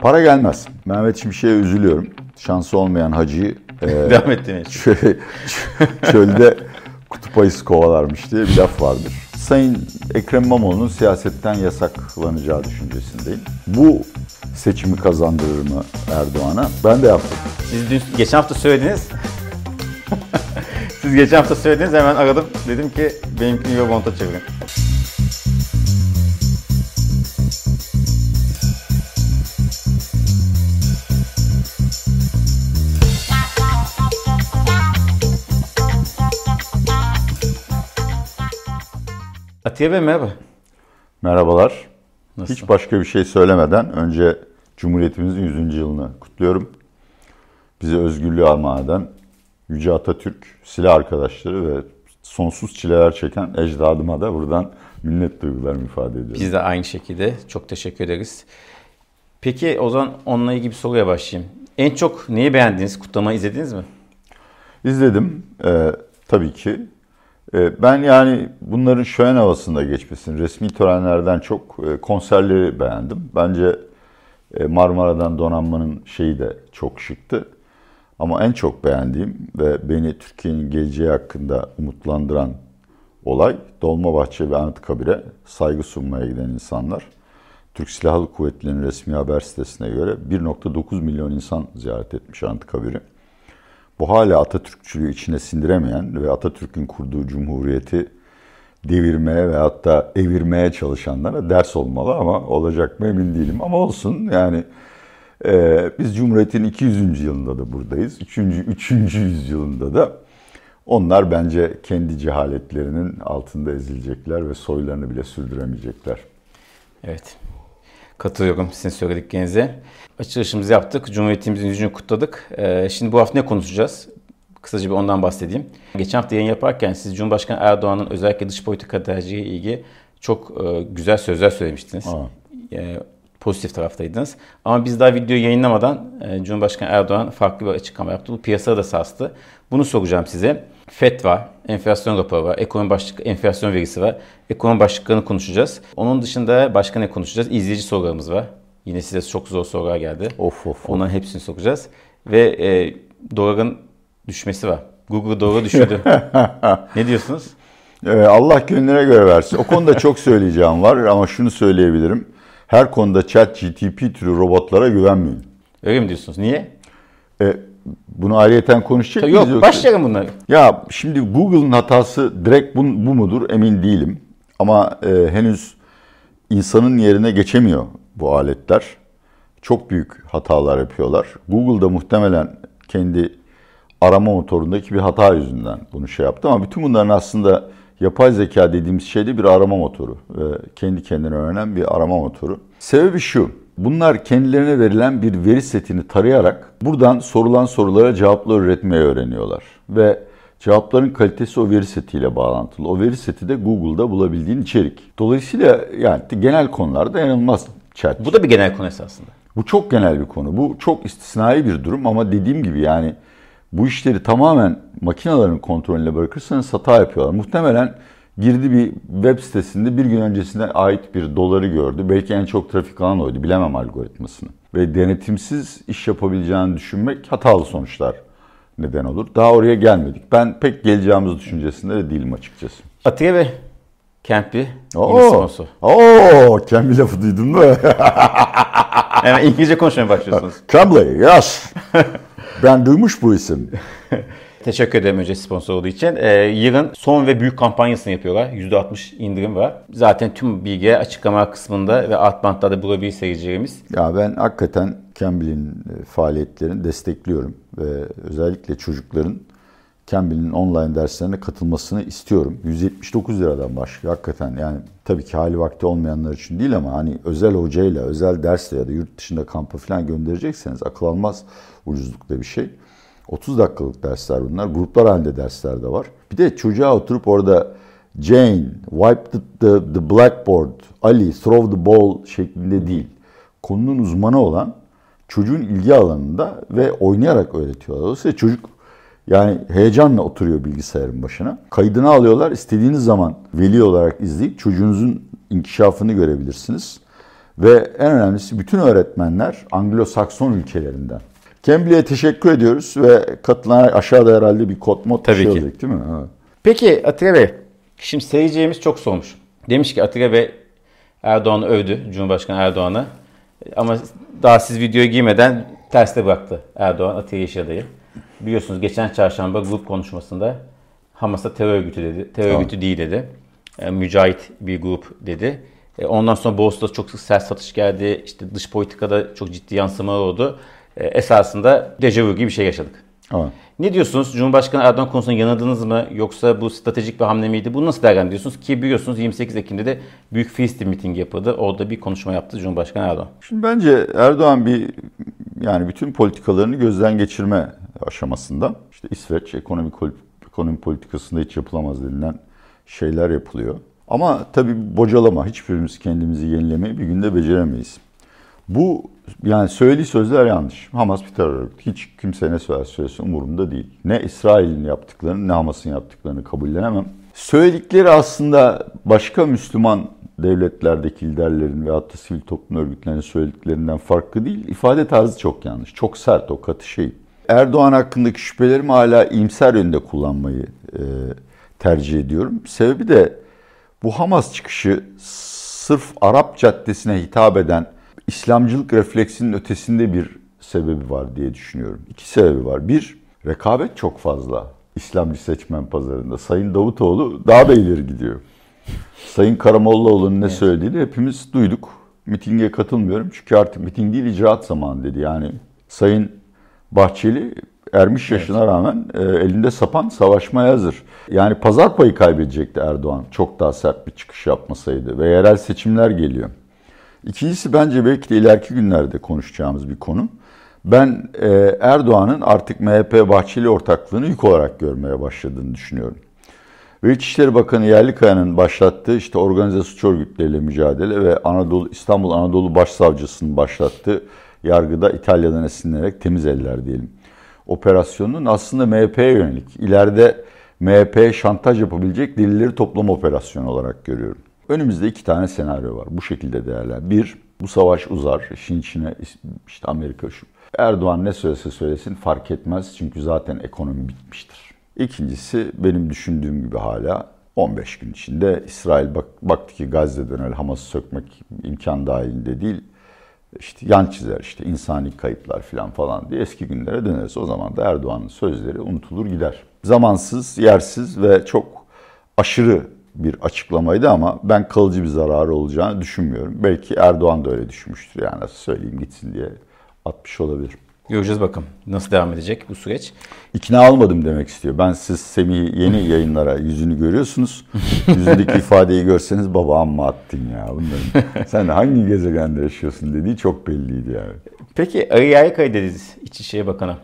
Para gelmez. Mehmet Şimşek'e üzülüyorum. Şansı olmayan hacıyı e, Devam ettiğiniz çö- çölde kutup ayısı kovalarmış diye bir laf vardır. Sayın Ekrem İmamoğlu'nun siyasetten yasaklanacağı düşüncesindeyim. Bu seçimi kazandırır mı Erdoğan'a? Ben de yaptım. Siz dün, geçen hafta söylediniz. Siz geçen hafta söylediniz hemen aradım. Dedim ki benimkini Eurobond'a çevirin. Atiye merhaba. Merhabalar. Nasıl? Hiç başka bir şey söylemeden önce Cumhuriyetimizin 100. yılını kutluyorum. Bize özgürlüğü armağan eden Yüce Atatürk, silah arkadaşları ve sonsuz çileler çeken ecdadıma da buradan minnet duygularımı ifade ediyorum. Biz de aynı şekilde çok teşekkür ederiz. Peki o zaman onunla ilgili bir soruya başlayayım. En çok neyi beğendiniz? Kutlamayı izlediniz mi? İzledim. Ee, tabii ki. Ee, ben yani bunların şölen havasında geçmesini, resmi törenlerden çok e, konserleri beğendim. Bence e, Marmara'dan donanmanın şeyi de çok şıktı. Ama en çok beğendiğim ve beni Türkiye'nin geleceği hakkında umutlandıran olay Dolmabahçe ve Anıtkabir'e saygı sunmaya giden insanlar. Türk Silahlı Kuvvetleri'nin resmi haber sitesine göre 1.9 milyon insan ziyaret etmiş Anıtkabir'i. Bu hala Atatürkçülüğü içine sindiremeyen ve Atatürk'ün kurduğu cumhuriyeti devirmeye ve hatta evirmeye çalışanlara ders olmalı ama olacak mı emin değilim. Ama olsun yani e, biz Cumhuriyet'in 200. yılında da buradayız. 3. 3. yüzyılında da onlar bence kendi cehaletlerinin altında ezilecekler ve soylarını bile sürdüremeyecekler. Evet. Katılıyorum sizin söylediklerinize. Açılışımızı yaptık. Cumhuriyetimizin yüzünü kutladık. Ee, şimdi bu hafta ne konuşacağız? Kısaca bir ondan bahsedeyim. Geçen hafta yayın yaparken siz Cumhurbaşkanı Erdoğan'ın özellikle dış politika tercihi ilgi çok e, güzel sözler söylemiştiniz. E, pozitif taraftaydınız. Ama biz daha videoyu yayınlamadan e, Cumhurbaşkanı Erdoğan farklı bir açıklama yaptı. Bu piyasada da sarstı. Bunu soracağım size. FED var, enflasyon raporu var, ekonomi başlık, enflasyon verisi var. Ekonomi başlıklarını konuşacağız. Onun dışında başka ne konuşacağız? İzleyici sorularımız var. Yine size çok zor sorular geldi. Of of. Onların hepsini sokacağız. Ve e, doların düşmesi var. Google dolara düşürdü. ne diyorsunuz? Ee, Allah gönlüne göre versin. O konuda çok söyleyeceğim var ama şunu söyleyebilirim. Her konuda chat GTP türü robotlara güvenmeyin. Öyle mi diyorsunuz? Niye? Ee, bunu ayrıyeten konuşacak mıyız? Yok, yoksa? başlayalım bunları. Ya şimdi Google'ın hatası direkt bu, bu mudur emin değilim. Ama e, henüz insanın yerine geçemiyor bu aletler. Çok büyük hatalar yapıyorlar. Google'da muhtemelen kendi arama motorundaki bir hata yüzünden bunu şey yaptı ama bütün bunların aslında yapay zeka dediğimiz şey de bir arama motoru. Ve kendi kendine öğrenen bir arama motoru. Sebebi şu. Bunlar kendilerine verilen bir veri setini tarayarak buradan sorulan sorulara cevaplar üretmeyi öğreniyorlar. Ve cevapların kalitesi o veri setiyle bağlantılı. O veri seti de Google'da bulabildiğin içerik. Dolayısıyla yani genel konularda yanılmaz chat. Bu da bir genel konu esasında. Bu çok genel bir konu. Bu çok istisnai bir durum ama dediğim gibi yani bu işleri tamamen makinelerin kontrolüne bırakırsanız hata yapıyorlar. Muhtemelen girdi bir web sitesinde bir gün öncesine ait bir doları gördü. Belki en çok trafik alan oydu. Bilemem algoritmasını. Ve denetimsiz iş yapabileceğini düşünmek hatalı sonuçlar neden olur. Daha oraya gelmedik. Ben pek geleceğimiz düşüncesinde de değilim açıkçası. Atiye Campy yeni sponsor. Oo, Campy lafı duydun mu? Hemen İngilizce konuşmaya başlıyorsunuz. Cambly, yes. ben duymuş bu isim. Teşekkür ederim önce sponsor olduğu için. Ee, yılın son ve büyük kampanyasını yapıyorlar. %60 indirim var. Zaten tüm bilgi açıklama kısmında ve alt bantta da bulabilir seyircilerimiz. Ya ben hakikaten Campbell'in e, faaliyetlerini destekliyorum. Ve özellikle çocukların Campbell'in online derslerine katılmasını istiyorum. 179 liradan başlıyor hakikaten. Yani tabii ki hali vakti olmayanlar için değil ama hani özel hocayla, özel dersle ya da yurt dışında kampa falan gönderecekseniz akıl almaz ucuzlukta bir şey. 30 dakikalık dersler bunlar. Gruplar halinde dersler de var. Bir de çocuğa oturup orada Jane, wipe the, the, the blackboard, Ali, throw the ball şeklinde değil. Konunun uzmanı olan çocuğun ilgi alanında ve oynayarak öğretiyorlar. Dolayısıyla çocuk yani heyecanla oturuyor bilgisayarın başına. Kaydını alıyorlar. İstediğiniz zaman veli olarak izleyip çocuğunuzun inkişafını görebilirsiniz. Ve en önemlisi bütün öğretmenler Anglo-Sakson ülkelerinden. Cambly'e teşekkür ediyoruz ve katılan aşağıda herhalde bir kod mod Tabii şey ki. olacak değil mi? Evet. Peki Atilla Bey, şimdi seyircilerimiz çok sormuş. Demiş ki Atilla Bey Erdoğan'ı övdü, Cumhurbaşkanı Erdoğan'ı. Ama daha siz videoya girmeden terste bıraktı Erdoğan Atilla Yeşiladayı. Biliyorsunuz geçen çarşamba grup konuşmasında Hamas'a terör örgütü dedi. Terör Tamam. örgütü değil dedi. E, mücahit bir grup dedi. E, ondan sonra borsada çok sık sert satış geldi. İşte dış politikada çok ciddi yansımalar oldu. E, esasında dejavu gibi bir şey yaşadık. Evet. Ne diyorsunuz? Cumhurbaşkanı Erdoğan konusunda yanıldınız mı? Yoksa bu stratejik bir hamle miydi? Bunu nasıl değerlendiriyorsunuz? Ki biliyorsunuz 28 Ekim'de de Büyük Filistin mitingi yapıldı. Orada bir konuşma yaptı Cumhurbaşkanı Erdoğan. Şimdi bence Erdoğan bir yani bütün politikalarını gözden geçirme aşamasında. İşte İsveç ekonomi ekonomi politikasında hiç yapılamaz denilen şeyler yapılıyor. Ama tabii bocalama, hiçbirimiz kendimizi yenilemeyi bir günde beceremeyiz. Bu yani söylediği sözler yanlış. Hamas bir terör örgütü. Hiç kimse ne söylerse söylesin umurumda değil. Ne İsrail'in yaptıklarını ne Hamas'ın yaptıklarını kabullenemem. Söyledikleri aslında başka Müslüman devletlerdeki liderlerin ve hatta sivil toplum örgütlerinin söylediklerinden farklı değil. İfade tarzı çok yanlış. Çok sert o katı şey. Erdoğan hakkındaki şüphelerimi hala iyimser yönde kullanmayı e, tercih ediyorum. Sebebi de bu Hamas çıkışı sırf Arap caddesine hitap eden İslamcılık refleksinin ötesinde bir sebebi var diye düşünüyorum. İki sebebi var. Bir, rekabet çok fazla İslamcı seçmen pazarında. Sayın Davutoğlu daha da ileri gidiyor. Sayın Karamollaoğlu'nun ne Evet. söylediğini hepimiz duyduk. Mitinge katılmıyorum çünkü artık miting değil icraat zamanı dedi. Yani Sayın Bahçeli ermiş yaşına rağmen e, elinde sapan savaşmaya hazır. Yani pazar payı kaybedecekti Erdoğan çok daha sert bir çıkış yapmasaydı ve yerel seçimler geliyor. İkincisi bence belki de ileriki günlerde konuşacağımız bir konu. Ben e, Erdoğan'ın artık MHP Bahçeli ortaklığını yük olarak görmeye başladığını düşünüyorum. Ve İçişleri Bakanı Yerlikaya'nın başlattığı işte organize suç örgütleriyle mücadele ve Anadolu İstanbul Anadolu Başsavcısının başlattığı yargıda İtalya'dan esinlenerek temiz eller diyelim. Operasyonun aslında MHP'ye yönelik. İleride MHP'ye şantaj yapabilecek delilleri toplama operasyonu olarak görüyorum. Önümüzde iki tane senaryo var. Bu şekilde değerler. Bir, bu savaş uzar. İşin içine işte Amerika şu. Erdoğan ne söylese söylesin fark etmez. Çünkü zaten ekonomi bitmiştir. İkincisi benim düşündüğüm gibi hala 15 gün içinde İsrail bak, baktı ki Gazze'den öyle Hamas'ı sökmek imkan dahilinde değil. İşte yan çizer işte insani kayıplar falan falan diye eski günlere döneriz. O zaman da Erdoğan'ın sözleri unutulur gider. Zamansız, yersiz ve çok aşırı bir açıklamaydı ama ben kalıcı bir zararı olacağını düşünmüyorum. Belki Erdoğan da öyle düşünmüştür yani nasıl söyleyeyim gitsin diye atmış olabilir. Göreceğiz bakalım nasıl devam edecek bu süreç. İkna olmadım demek istiyor. Ben siz Semih'i yeni yayınlara yüzünü görüyorsunuz. Yüzündeki ifadeyi görseniz baba amma attın ya bunların. Sen hangi gezegende yaşıyorsun dediği çok belliydi yani. Peki Ali Yerlikaya dediniz İçişleri Bakanı.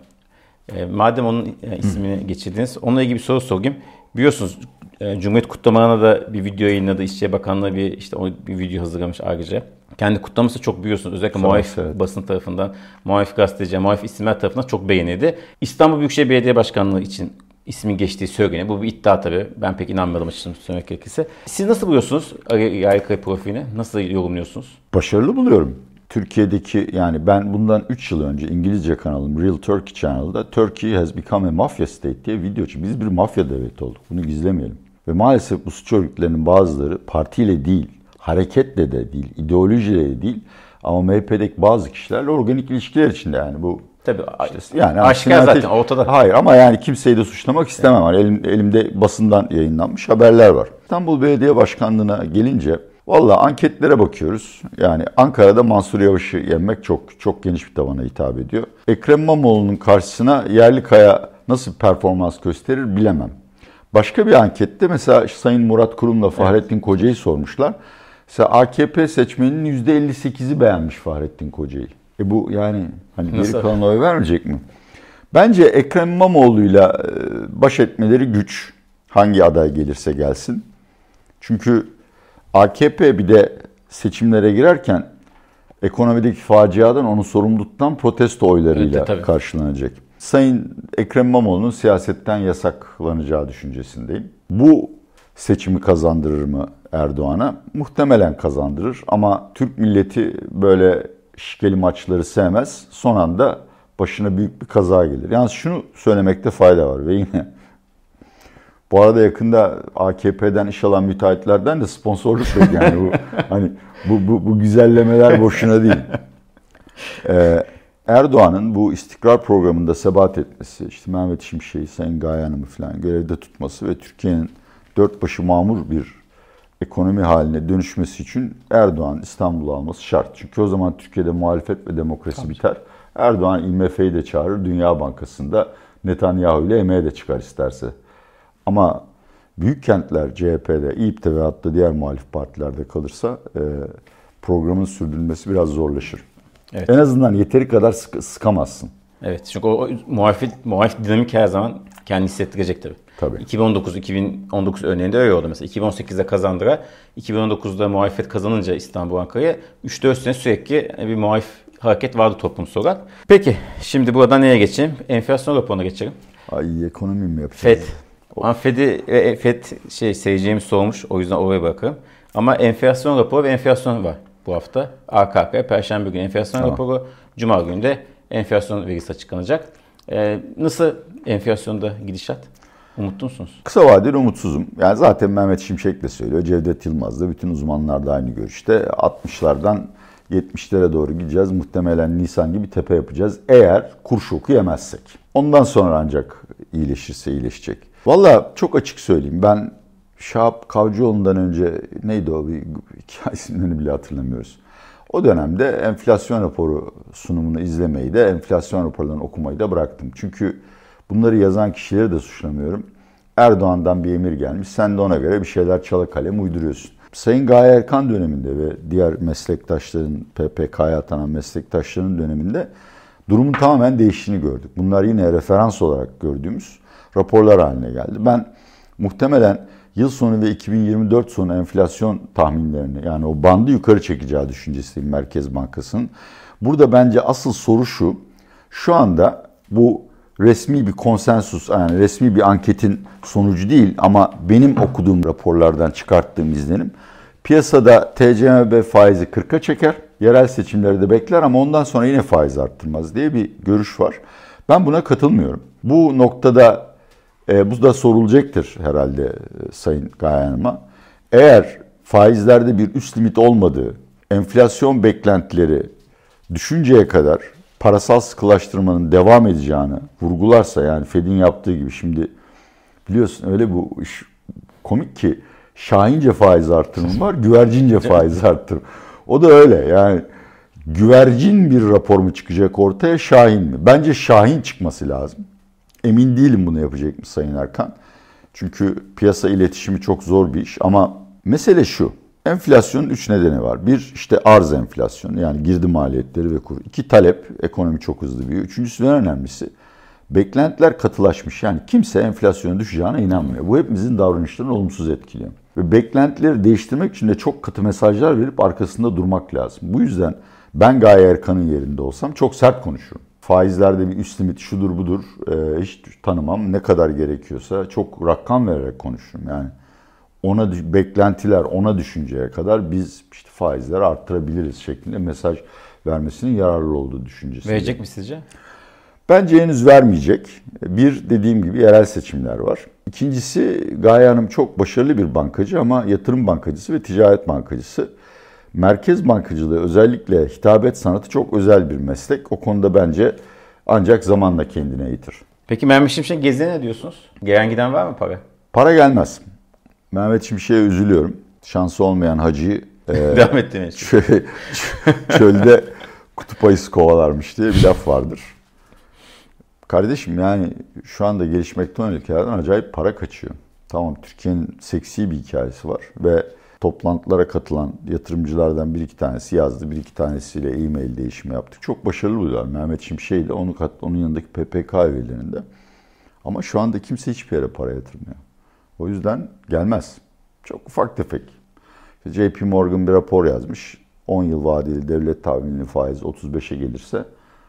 E, madem onun e, ismini geçirdiniz, onunla ilgili bir soru sorayım. Biliyorsunuz e, Cumhuriyet kutlamalarına da bir video yayınladı. İçişleri Bakanlığı bir işte o bir video hazırlamış ayrıca. Kendi kutlaması çok biliyorsunuz. Özellikle Sağ muhalif evet. basın tarafından, muhalif gazeteci, muhalif isimler tarafından çok beğenildi. İstanbul Büyükşehir Belediye Başkanlığı için ismin geçtiği söyleniyor. Bu bir iddia tabii. Ben pek inanmıyorum açıkçası söylemek gerekirse. Siz nasıl buluyorsunuz Yerlikaya profilini? Nasıl yorumluyorsunuz? Başarılı buluyorum. Türkiye'deki yani ben bundan 3 yıl önce İngilizce kanalım Real Turkey Channel'da Turkey has become a mafia state diye video çıktı. Biz bir mafya devleti olduk. Bunu gizlemeyelim. Ve maalesef bu suç örgütlerinin bazıları partiyle değil, hareketle de değil, ideolojiyle de değil ama MHP'deki bazı kişilerle organik ilişkiler içinde yani bu Tabii yani aşikar zaten Ateş- ortada. Hayır ama yani kimseyi de suçlamak istemem. Hani elim, elimde basından yayınlanmış haberler var. İstanbul Belediye Başkanlığı'na gelince valla anketlere bakıyoruz. Yani Ankara'da Mansur Yavaş'ı yenmek çok çok geniş bir tabana hitap ediyor. Ekrem İmamoğlu'nun karşısına Yerlikaya nasıl bir performans gösterir bilemem. Başka bir ankette mesela Sayın Murat Kurum'la Fahrettin Koca'yı sormuşlar. Mesela AKP seçmeninin %58'i beğenmiş Fahrettin Koca'yı. E bu yani hani geri kalan oy vermeyecek mi? Bence Ekrem İmamoğlu'yla e, baş etmeleri güç. Hangi aday gelirse gelsin. Çünkü AKP bir de seçimlere girerken ekonomideki faciadan onu sorumlu tutan protesto oylarıyla Evet, tabii. karşılanacak. Sayın Ekrem İmamoğlu'nun siyasetten yasaklanacağı düşüncesindeyim. Bu seçimi kazandırır mı Erdoğan'a muhtemelen kazandırır ama Türk milleti böyle şikeli maçları sevmez. Son anda başına büyük bir kaza gelir. Yalnız şunu söylemekte fayda var ve yine bu arada yakında AKP'den iş alan müteahhitlerden de sponsorluk yok yani bu hani bu, bu, bu güzellemeler boşuna değil. Ee, Erdoğan'ın bu istikrar programında sebat etmesi, işte Mehmet Şimşek'i, Sayın Gaye Hanım'ı falan görevde tutması ve Türkiye'nin dört başı mamur bir ekonomi haline dönüşmesi için Erdoğan İstanbul'u alması şart. Çünkü o zaman Türkiye'de muhalefet ve demokrasi Tabii. biter. Erdoğan IMF'yi de çağırır, Dünya Bankası'nda Netanyahu ile emeğe de çıkar isterse. Ama büyük kentler CHP'de, İYİP'te ve hatta diğer muhalif partilerde kalırsa e, programın sürdürülmesi biraz zorlaşır. Evet. En azından yeteri kadar sık, sıkamazsın. Evet çünkü o, o muhalefet, muhalif dinamik her zaman kendini hissettirecek tabii. Tabii. 2019-2019 örneğinde öyle oldu. Mesela 2018'de kazandıra, 2019'da muhalefet kazanınca İstanbul Ankara'ya 3-4 sene sürekli bir muhalif hareket vardı toplumsal olarak. Peki şimdi buradan neye geçeyim? Enflasyon raporuna geçelim. Ay ekonomi mi yapacağız? FED. O FED'i, e, FED şey seyircimiz sormuş o yüzden oraya bakalım. Ama enflasyon raporu ve enflasyon var bu hafta. Arkaya Perşembe günü enflasyon tamam. raporu, Cuma günü de enflasyon verisi açıklanacak. Ee, nasıl enflasyonda gidişat? Umutlu musunuz? Kısa vadeli umutsuzum. Yani zaten Mehmet Şimşek de söylüyor. Cevdet Yılmaz da bütün uzmanlar da aynı görüşte. 60'lardan 70'lere doğru gideceğiz. Muhtemelen Nisan gibi tepe yapacağız. Eğer kur şoku yemezsek. Ondan sonra ancak iyileşirse iyileşecek. Valla çok açık söyleyeyim. Ben Şahap Kavcıoğlu'ndan önce neydi o bir hikayesini bile hatırlamıyoruz. O dönemde enflasyon raporu sunumunu izlemeyi de enflasyon raporlarını okumayı da bıraktım. Çünkü bunları yazan kişileri de suçlamıyorum. Erdoğan'dan bir emir gelmiş. Sen de ona göre bir şeyler çalı kalem uyduruyorsun. Sayın Gaye Erkan döneminde ve diğer meslektaşların, PPK'ya atanan meslektaşların döneminde durumun tamamen değiştiğini gördük. Bunlar yine referans olarak gördüğümüz raporlar haline geldi. Ben muhtemelen yıl sonu ve 2024 sonu enflasyon tahminlerini yani o bandı yukarı çekeceği düşüncesiyim Merkez Bankası'nın. Burada bence asıl soru şu. Şu anda bu resmi bir konsensus yani resmi bir anketin sonucu değil ama benim okuduğum raporlardan çıkarttığım izlenim piyasada TCMB faizi 40'a çeker. Yerel seçimleri de bekler ama ondan sonra yine faiz arttırmaz diye bir görüş var. Ben buna katılmıyorum. Bu noktada e, bu da sorulacaktır herhalde e, Sayın Gaye Hanım'a. Eğer faizlerde bir üst limit olmadığı, enflasyon beklentileri düşünceye kadar parasal sıkılaştırmanın devam edeceğini vurgularsa yani Fed'in yaptığı gibi şimdi biliyorsun öyle bu iş komik ki Şahince faiz artırımı var, güvercince faiz artırımı. O da öyle yani güvercin bir rapor mu çıkacak ortaya, Şahin mi? Bence Şahin çıkması lazım. Emin değilim bunu yapacak mı Sayın Erkan? Çünkü piyasa iletişimi çok zor bir iş ama mesele şu. Enflasyonun üç nedeni var. Bir işte arz enflasyonu yani girdi maliyetleri ve kur. İki talep, ekonomi çok hızlı büyüyor. Üçüncüsü en önemlisi beklentiler katılaşmış. Yani kimse enflasyonun düşeceğine inanmıyor. Bu hepimizin davranışlarını olumsuz etkiliyor. Ve beklentileri değiştirmek için de çok katı mesajlar verip arkasında durmak lazım. Bu yüzden ben Gaye Erkan'ın yerinde olsam çok sert konuşurum faizlerde bir üst limit şudur budur e, hiç tanımam. Ne kadar gerekiyorsa çok rakam vererek konuşurum. Yani ona beklentiler ona düşünceye kadar biz işte faizleri arttırabiliriz şeklinde mesaj vermesinin yararlı olduğu düşüncesi. Verecek mi sizce? Bence henüz vermeyecek. Bir dediğim gibi yerel seçimler var. İkincisi Gaye Hanım çok başarılı bir bankacı ama yatırım bankacısı ve ticaret bankacısı. Merkez bankacılığı özellikle hitabet sanatı çok özel bir meslek. O konuda bence ancak zamanla kendine eğitir. Peki Mehmet Şimşek geziye ne diyorsunuz? Gelen giden var mı para? Para gelmez. Mehmet Şimşek'e üzülüyorum. Şansı olmayan hacıyı e, Devam ettiğiniz çö çölde kutup ayısı kovalarmış diye bir laf vardır. Kardeşim yani şu anda gelişmekte olan ülkelerden acayip para kaçıyor. Tamam Türkiye'nin seksi bir hikayesi var ve toplantılara katılan yatırımcılardan bir iki tanesi yazdı. Bir iki tanesiyle e-mail değişimi yaptık. Çok başarılı buluyorlar. Mehmet Şimşek ile onu kat, onun yanındaki PPK üyelerinde. Ama şu anda kimse hiçbir yere para yatırmıyor. O yüzden gelmez. Çok ufak tefek. JP Morgan bir rapor yazmış. 10 yıl vadeli devlet tahminli faiz 35'e gelirse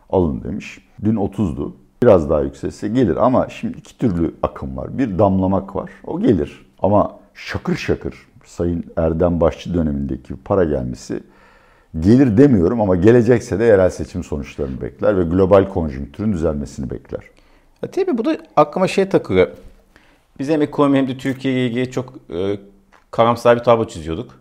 alın demiş. Dün 30'du. Biraz daha yükselse gelir ama şimdi iki türlü akım var. Bir damlamak var. O gelir. Ama şakır şakır Sayın Erdem Başçı dönemindeki para gelmesi gelir demiyorum ama gelecekse de yerel seçim sonuçlarını bekler ve global konjonktürün düzelmesini bekler. Ya, tabii bu da aklıma şey takılıyor. Biz hem ekonomi hem de Türkiye ile ilgili çok e, karamsar bir tablo çiziyorduk.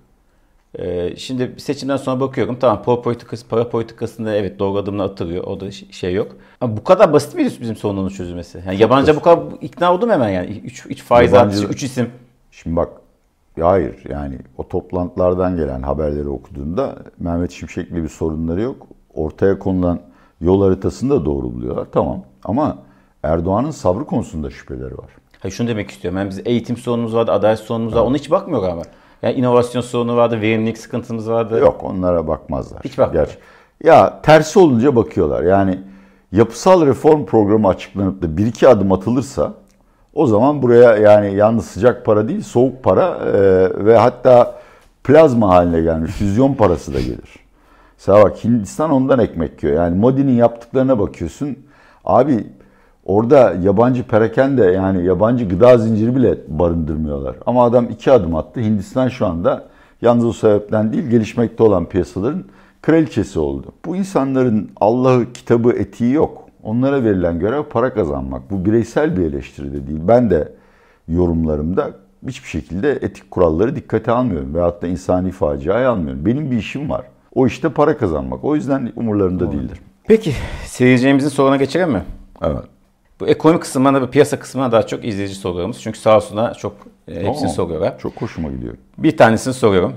E, şimdi seçimden sonra bakıyorum tamam para politikası, para politikasında evet doğru adımlar atılıyor. O da şey yok. Ama bu kadar basit miydi bizim sorunun çözülmesi? Yani yabancı bu kadar ikna oldum hemen yani. 3 3 faiz Yabancı- artışı, 3 isim. Şimdi bak hayır yani o toplantılardan gelen haberleri okuduğunda Mehmet Şimşek'le bir sorunları yok. Ortaya konulan yol haritasını da doğru buluyorlar tamam ama Erdoğan'ın sabrı konusunda şüpheleri var. Hayır şunu demek istiyorum. Yani biz eğitim sorunumuz vardı, adalet sorunumuz var. Ona hiç bakmıyor ama. Yani inovasyon sorunu vardı, verimlilik sıkıntımız vardı. Yok onlara bakmazlar. Hiç bakmıyor. Gerçi- Ya tersi olunca bakıyorlar. Yani yapısal reform programı açıklanıp da bir iki adım atılırsa o zaman buraya yani yalnız sıcak para değil soğuk para e, ve hatta plazma haline gelmiş füzyon parası da gelir. Mesela bak Hindistan ondan ekmek yiyor. Yani Modi'nin yaptıklarına bakıyorsun. Abi orada yabancı perakende yani yabancı gıda zinciri bile barındırmıyorlar. Ama adam iki adım attı. Hindistan şu anda yalnız o sebepten değil gelişmekte olan piyasaların kraliçesi oldu. Bu insanların Allah'ı, kitabı, etiği yok. Onlara verilen görev para kazanmak. Bu bireysel bir eleştiri de değil. Ben de yorumlarımda hiçbir şekilde etik kuralları dikkate almıyorum. Veyahut da insani faciayı almıyorum. Benim bir işim var. O işte para kazanmak. O yüzden umurlarında değildir. Peki seyircilerimizin soruna geçelim mi? Evet. Bu ekonomi kısmına ve piyasa kısmına daha çok izleyici sorularımız. Çünkü sağ olsuna çok e, hepsini Oo, soruyorlar. Çok hoşuma gidiyor. Bir tanesini soruyorum.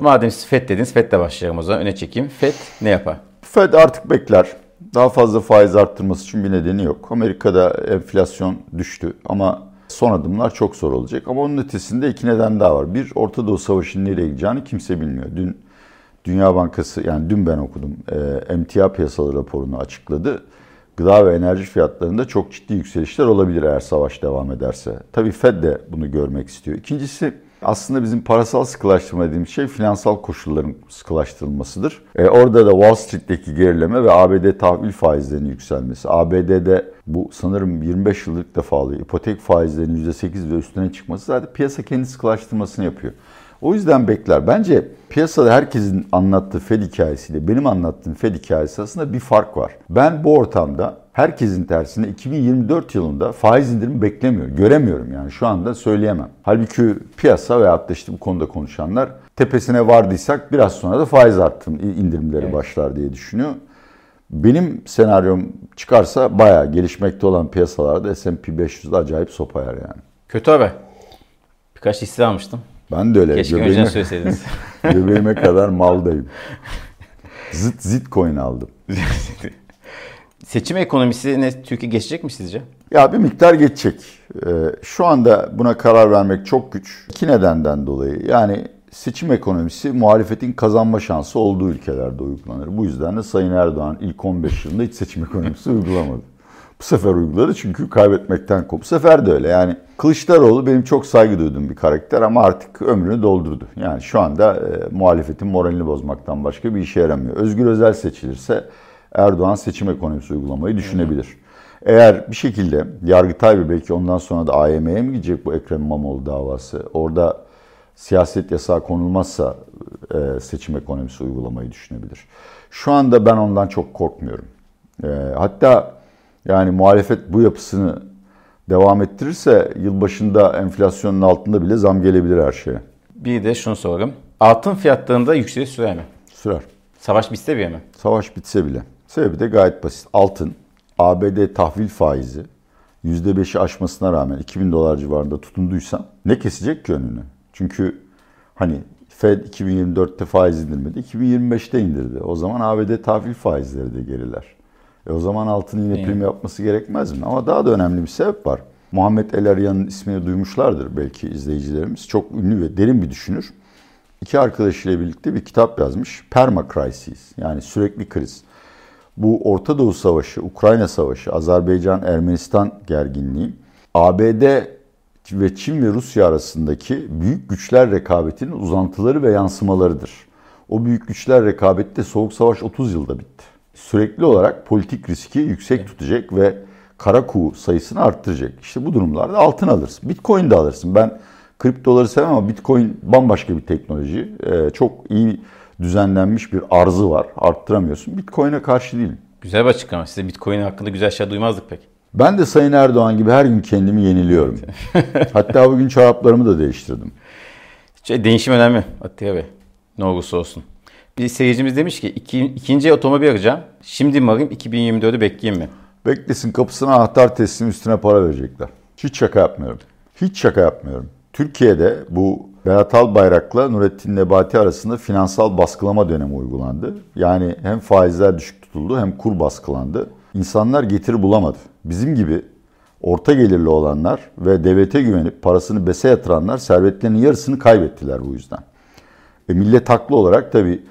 Madem siz FED dediniz, FED'le başlayalım o zaman. Öne çekeyim. FED ne yapar? Fed artık bekler. Daha fazla faiz arttırması için bir nedeni yok. Amerika'da enflasyon düştü ama son adımlar çok zor olacak. Ama onun ötesinde iki neden daha var. Bir, Orta Doğu Savaşı'nın nereye gideceğini kimse bilmiyor. Dün Dünya Bankası, yani dün ben okudum, e, emtia piyasaları raporunu açıkladı. Gıda ve enerji fiyatlarında çok ciddi yükselişler olabilir eğer savaş devam ederse. Tabii Fed de bunu görmek istiyor. İkincisi aslında bizim parasal sıkılaştırma dediğimiz şey finansal koşulların sıkılaştırılmasıdır. E, orada da Wall Street'teki gerileme ve ABD tahvil faizlerinin yükselmesi. ABD'de bu sanırım 25 yıllık defa oluyor. İpotek faizlerinin %8 ve üstüne çıkması zaten piyasa kendi sıkılaştırmasını yapıyor. O yüzden bekler. Bence piyasada herkesin anlattığı Fed hikayesiyle benim anlattığım Fed hikayesi arasında bir fark var. Ben bu ortamda herkesin tersine 2024 yılında faiz indirimi beklemiyorum. Göremiyorum yani şu anda söyleyemem. Halbuki piyasa veyahut da işte bu konuda konuşanlar tepesine vardıysak biraz sonra da faiz arttırım indirimleri Evet. başlar diye düşünüyor. Benim senaryom çıkarsa bayağı gelişmekte olan piyasalarda S&P 500'de acayip sopa yer yani. Kötü haber. Birkaç hisse almıştım. Ben de öyle. Keşke göbeğime- önceden söyleseydiniz. Göbeğime kadar maldayım. Zit zit coin aldım. Seçim ekonomisine Türkiye geçecek mi sizce? Ya bir miktar geçecek. Ee, şu anda buna karar vermek çok güç. İki nedenden dolayı. Yani seçim ekonomisi muhalefetin kazanma şansı olduğu ülkelerde uygulanır. Bu yüzden de Sayın Erdoğan ilk 15 yılında hiç seçim ekonomisi uygulamadı. Bu sefer uyguladı çünkü kaybetmekten korktu. Bu sefer de öyle. Yani Kılıçdaroğlu benim çok saygı duyduğum bir karakter ama artık ömrünü doldurdu. Yani şu anda e, muhalefetin moralini bozmaktan başka bir işe yaramıyor. Özgür Özel seçilirse Erdoğan seçim ekonomisi uygulamayı düşünebilir. Eğer bir şekilde Yargıtay ve belki ondan sonra da AYM'ye mi gidecek bu Ekrem İmamoğlu davası? Orada siyaset yasağı konulmazsa e, seçim ekonomisi uygulamayı düşünebilir. Şu anda ben ondan çok korkmuyorum. E, hatta yani muhalefet bu yapısını devam ettirirse yılbaşında enflasyonun altında bile zam gelebilir her şeye. Bir de şunu soralım. Altın fiyatlarında yükseliş sürer mi? Sürer. Savaş bitse bile mi? Savaş bitse bile. Sebebi de gayet basit. Altın, ABD tahvil faizi %5'i aşmasına rağmen 2000 dolar civarında tutunduysa ne kesecek ki önünü? Çünkü hani Fed 2024'te faiz indirmedi, 2025'te indirdi. O zaman ABD tahvil faizleri de geriler. E o zaman altın yine Evet. prim yapması gerekmez mi? Ama daha da önemli bir sebep var. Muhammed El Aryan'ın ismini duymuşlardır belki izleyicilerimiz. Çok ünlü ve derin bir düşünür. İki arkadaşıyla birlikte bir kitap yazmış. Perma Crisis yani sürekli kriz. Bu Orta Doğu Savaşı, Ukrayna Savaşı, Azerbaycan-Ermenistan gerginliği, ABD ve Çin ve Rusya arasındaki büyük güçler rekabetinin uzantıları ve yansımalarıdır. O büyük güçler rekabette Soğuk Savaş 30 yılda bitti. Sürekli olarak politik riski yüksek tutacak ve kara kuğu sayısını arttıracak. İşte bu durumlarda altın alırsın. Bitcoin de alırsın. Ben kriptoları sevmem ama Bitcoin bambaşka bir teknoloji. Ee, çok iyi düzenlenmiş bir arzı var. Arttıramıyorsun. Bitcoin'e karşı değilim. Güzel bir açıklama. Size Bitcoin hakkında güzel şeyler duymazdık pek. Ben de Sayın Erdoğan gibi her gün kendimi yeniliyorum. Hatta bugün çoraplarımı da değiştirdim. Şey, değişim önemli Atiye Bey. Ne olursa olsun. Bir seyircimiz demiş ki iki, ikinci otomobil alacağım. Şimdi mi alayım 2024'ü bekleyeyim mi? Beklesin kapısına anahtar teslim üstüne para verecekler. Hiç şaka yapmıyorum. Hiç şaka yapmıyorum. Türkiye'de bu Berat Albayrak'la Nurettin Nebati arasında finansal baskılama dönemi uygulandı. Yani hem faizler düşük tutuldu hem kur baskılandı. İnsanlar getiri bulamadı. Bizim gibi orta gelirli olanlar ve devlete güvenip parasını bese yatıranlar servetlerinin yarısını kaybettiler bu yüzden. E millet haklı olarak tabii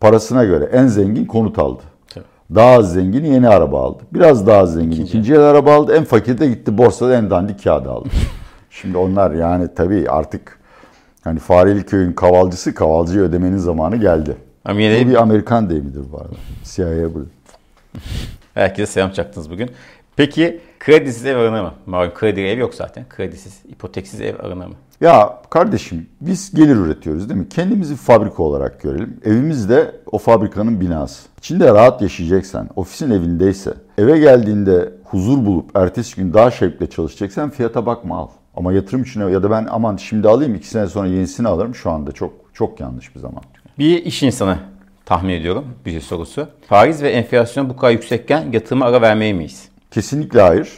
parasına göre en zengin konut aldı. Tabii. Daha az zengin yeni araba aldı. Biraz daha az zengin ikinci, ikinci el araba aldı. En fakir de gitti borsada en dandik kağıdı aldı. Şimdi onlar yani tabii artık hani Fareli köyün kavalcısı kavalcıyı ödemenin zamanı geldi. Ama yine Bu bir Amerikan deyimidir bu arada. CIA'ya burada. herkese selam çaktınız bugün. Peki kredisiz ev alınır mı? Malum kredi ev yok zaten. Kredisiz, ipoteksiz ev alınır mı? Ya kardeşim biz gelir üretiyoruz değil mi? Kendimizi fabrika olarak görelim. Evimiz de o fabrikanın binası. İçinde rahat yaşayacaksan, ofisin evindeyse, eve geldiğinde huzur bulup ertesi gün daha şevkle çalışacaksan fiyata bakma al. Ama yatırım için ya da ben aman şimdi alayım iki sene sonra yenisini alırım şu anda çok çok yanlış bir zaman. Bir iş insanı tahmin ediyorum bir sorusu. Faiz ve enflasyon bu kadar yüksekken yatırıma ara vermeye miyiz? Kesinlikle hayır.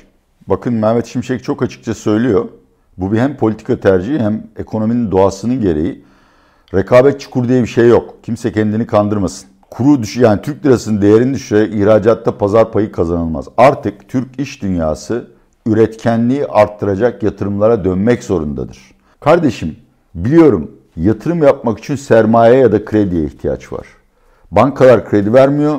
Bakın Mehmet Şimşek çok açıkça söylüyor. Bu bir hem politika tercihi hem ekonominin doğasının gereği. Rekabet çukur diye bir şey yok. Kimse kendini kandırmasın. Kuru düş yani Türk lirasının değerini düşürerek ihracatta pazar payı kazanılmaz. Artık Türk iş dünyası üretkenliği arttıracak yatırımlara dönmek zorundadır. Kardeşim biliyorum yatırım yapmak için sermaye ya da krediye ihtiyaç var. Bankalar kredi vermiyor.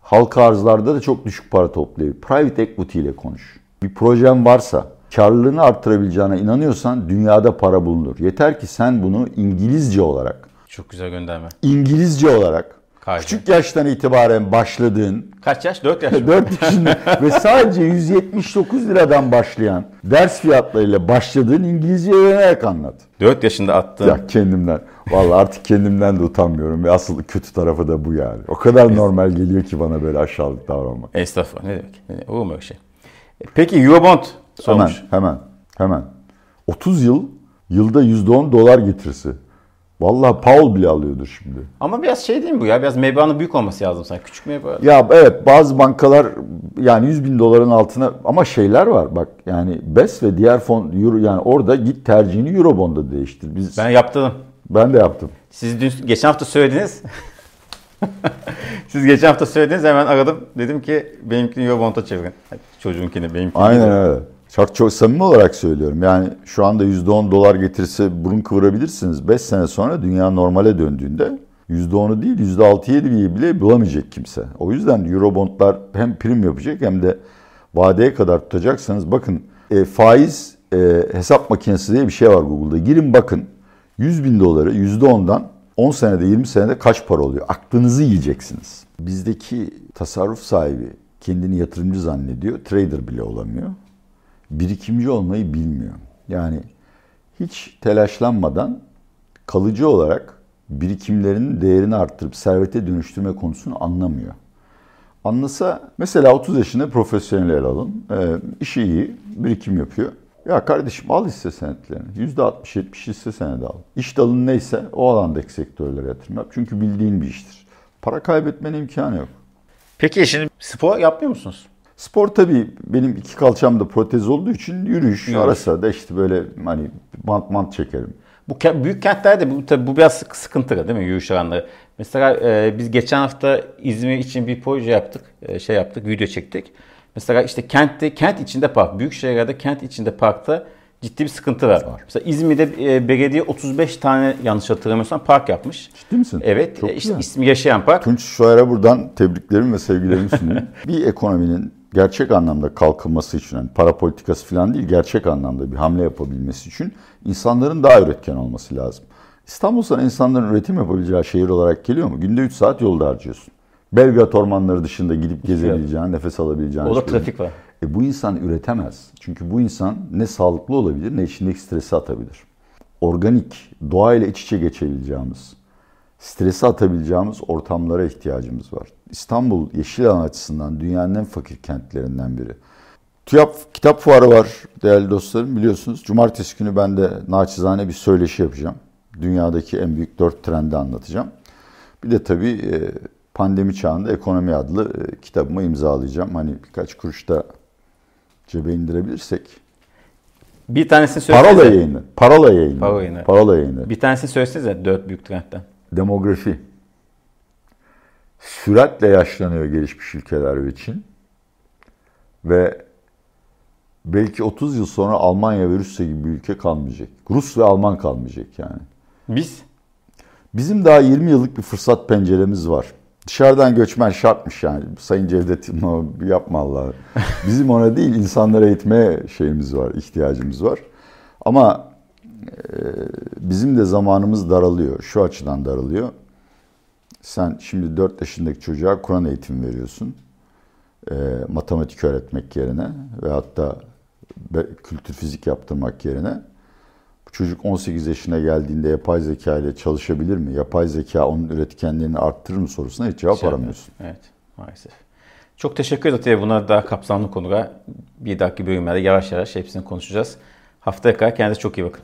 Halka arzlarda da çok düşük para topluyor. Private equity ile konuş. Bir projen varsa karlılığını arttırabileceğine inanıyorsan dünyada para bulunur. Yeter ki sen bunu İngilizce olarak, Çok güzel gönderme. İngilizce olarak Kaydı. küçük yaştan itibaren başladığın Kaç yaş? 4 yaş mı? 4 yaşında ve sadece 179 liradan başlayan ders fiyatlarıyla başladığın İngilizce öğrenerek anlat. 4 yaşında attığın. Ya kendimden. Vallahi artık kendimden de utanmıyorum ve asıl kötü tarafı da bu yani. O kadar normal geliyor ki bana böyle aşağılık davranmak. Estağfurullah ne demek? Ne demek? Olur mu öyle şey? Peki Eurobond Hemen, sormuş. hemen, hemen. 30 yıl, yılda %10 dolar getirisi. Vallahi Paul bile alıyordur şimdi. Ama biraz şey değil mi bu ya? Biraz meblağının büyük olması lazım sanki. Küçük meblağı. Ya evet bazı bankalar yani 100 bin doların altına ama şeyler var bak yani BES ve diğer fon euro yani orada git tercihini Eurobond'a değiştir. Biz, ben, yaptım. ben de yaptım. Siz dün geçen hafta söylediniz. Siz geçen hafta söylediniz hemen aradım. Dedim ki benimkini Eurobond'a çevirin. Çocuğunkini benimkini. Aynen öyle. Çok, çok samimi olarak söylüyorum. Yani şu anda %10 dolar getirse burun kıvırabilirsiniz. 5 sene sonra dünya normale döndüğünde %10'u değil %6-7'yi bile bulamayacak kimse. O yüzden Eurobondlar hem prim yapacak hem de vadeye kadar tutacaksanız bakın e, faiz e, hesap makinesi diye bir şey var Google'da. Girin bakın 100 bin doları %10'dan 10 senede 20 senede kaç para oluyor? Aklınızı yiyeceksiniz. Bizdeki tasarruf sahibi kendini yatırımcı zannediyor. Trader bile olamıyor birikimci olmayı bilmiyor. Yani hiç telaşlanmadan kalıcı olarak birikimlerinin değerini arttırıp servete dönüştürme konusunu anlamıyor. Anlasa mesela 30 yaşında profesyonel el alın. E, işi iyi, birikim yapıyor. Ya kardeşim al hisse senetlerini. %60-70 hisse senedi al. İş dalın neyse o alandaki sektörlere yatırım yap. Çünkü bildiğin bir iştir. Para kaybetmenin imkanı yok. Peki şimdi spor yapmıyor musunuz? Spor tabii benim iki kalçamda protez olduğu için yürüyüş, Yürüyüş. ara sırada işte böyle hani bant mant çekerim. Bu büyük kentlerde bu tabii bu biraz sık- sıkıntı değil mi yürüyüş alanları? Mesela e, biz geçen hafta İzmir için bir proje yaptık, e, şey yaptık, video çektik. Mesela işte kentte, kent içinde park, büyük şehirlerde kent içinde parkta ciddi bir sıkıntı var. Mesela İzmir'de e, belediye 35 tane yanlış hatırlamıyorsam park yapmış. Ciddi misin? Evet, Çok e, işte güzel. ismi yaşayan park. Tunç Şoyer'e buradan tebriklerimi ve sevgilerimi sunuyorum. bir ekonominin gerçek anlamda kalkınması için, yani para politikası falan değil, gerçek anlamda bir hamle yapabilmesi için insanların daha üretken olması lazım. İstanbul sana insanların üretim yapabileceği şehir olarak geliyor mu? Günde 3 saat yolda harcıyorsun. Belgrad ormanları dışında gidip gezebileceğin, nefes alabileceğin. O da şey. trafik var. E bu insan üretemez. Çünkü bu insan ne sağlıklı olabilir ne içindeki stresi atabilir. organik, doğayla iç içe geçebileceğimiz, stresi atabileceğimiz ortamlara ihtiyacımız var. İstanbul yeşil alan açısından dünyanın en fakir kentlerinden biri. TÜYAP kitap fuarı var değerli dostlarım biliyorsunuz. Cumartesi günü ben de naçizane bir söyleşi yapacağım. Dünyadaki en büyük dört trendi anlatacağım. Bir de tabii e, pandemi çağında ekonomi adlı e, kitabımı imzalayacağım. Hani birkaç kuruş da cebe indirebilirsek. Bir tanesini Parola söylesenize. yayını. Parola yayını. Parola yayını. Parola yayını. Bir tanesini söylesenize dört büyük trendten. Demografi. Süratle yaşlanıyor gelişmiş ülkeler ve Çin. Ve belki 30 yıl sonra Almanya ve Rusya gibi bir ülke kalmayacak. Rus ve Alman kalmayacak yani. Biz Bizim daha 20 yıllık bir fırsat penceremiz var. Dışarıdan göçmen şartmış yani. Sayın Cevdet yapma Allah. Bizim ona değil insanlara eğitmeye şeyimiz var, ihtiyacımız var. Ama bizim de zamanımız daralıyor. Şu açıdan daralıyor. Sen şimdi 4 yaşındaki çocuğa Kur'an eğitimi veriyorsun. E, matematik öğretmek yerine ve hatta kültür fizik yaptırmak yerine. Bu çocuk 18 yaşına geldiğinde yapay zeka ile çalışabilir mi? Yapay zeka onun üretkenliğini arttırır mı sorusuna hiç cevap Şey aramıyorsun. Evet maalesef. Çok teşekkür ederim. Tabii Bunlar daha kapsamlı konular. Bir dahaki bölümlerde yavaş yavaş hepsini konuşacağız. Haftaya kadar kendinize çok iyi bakın.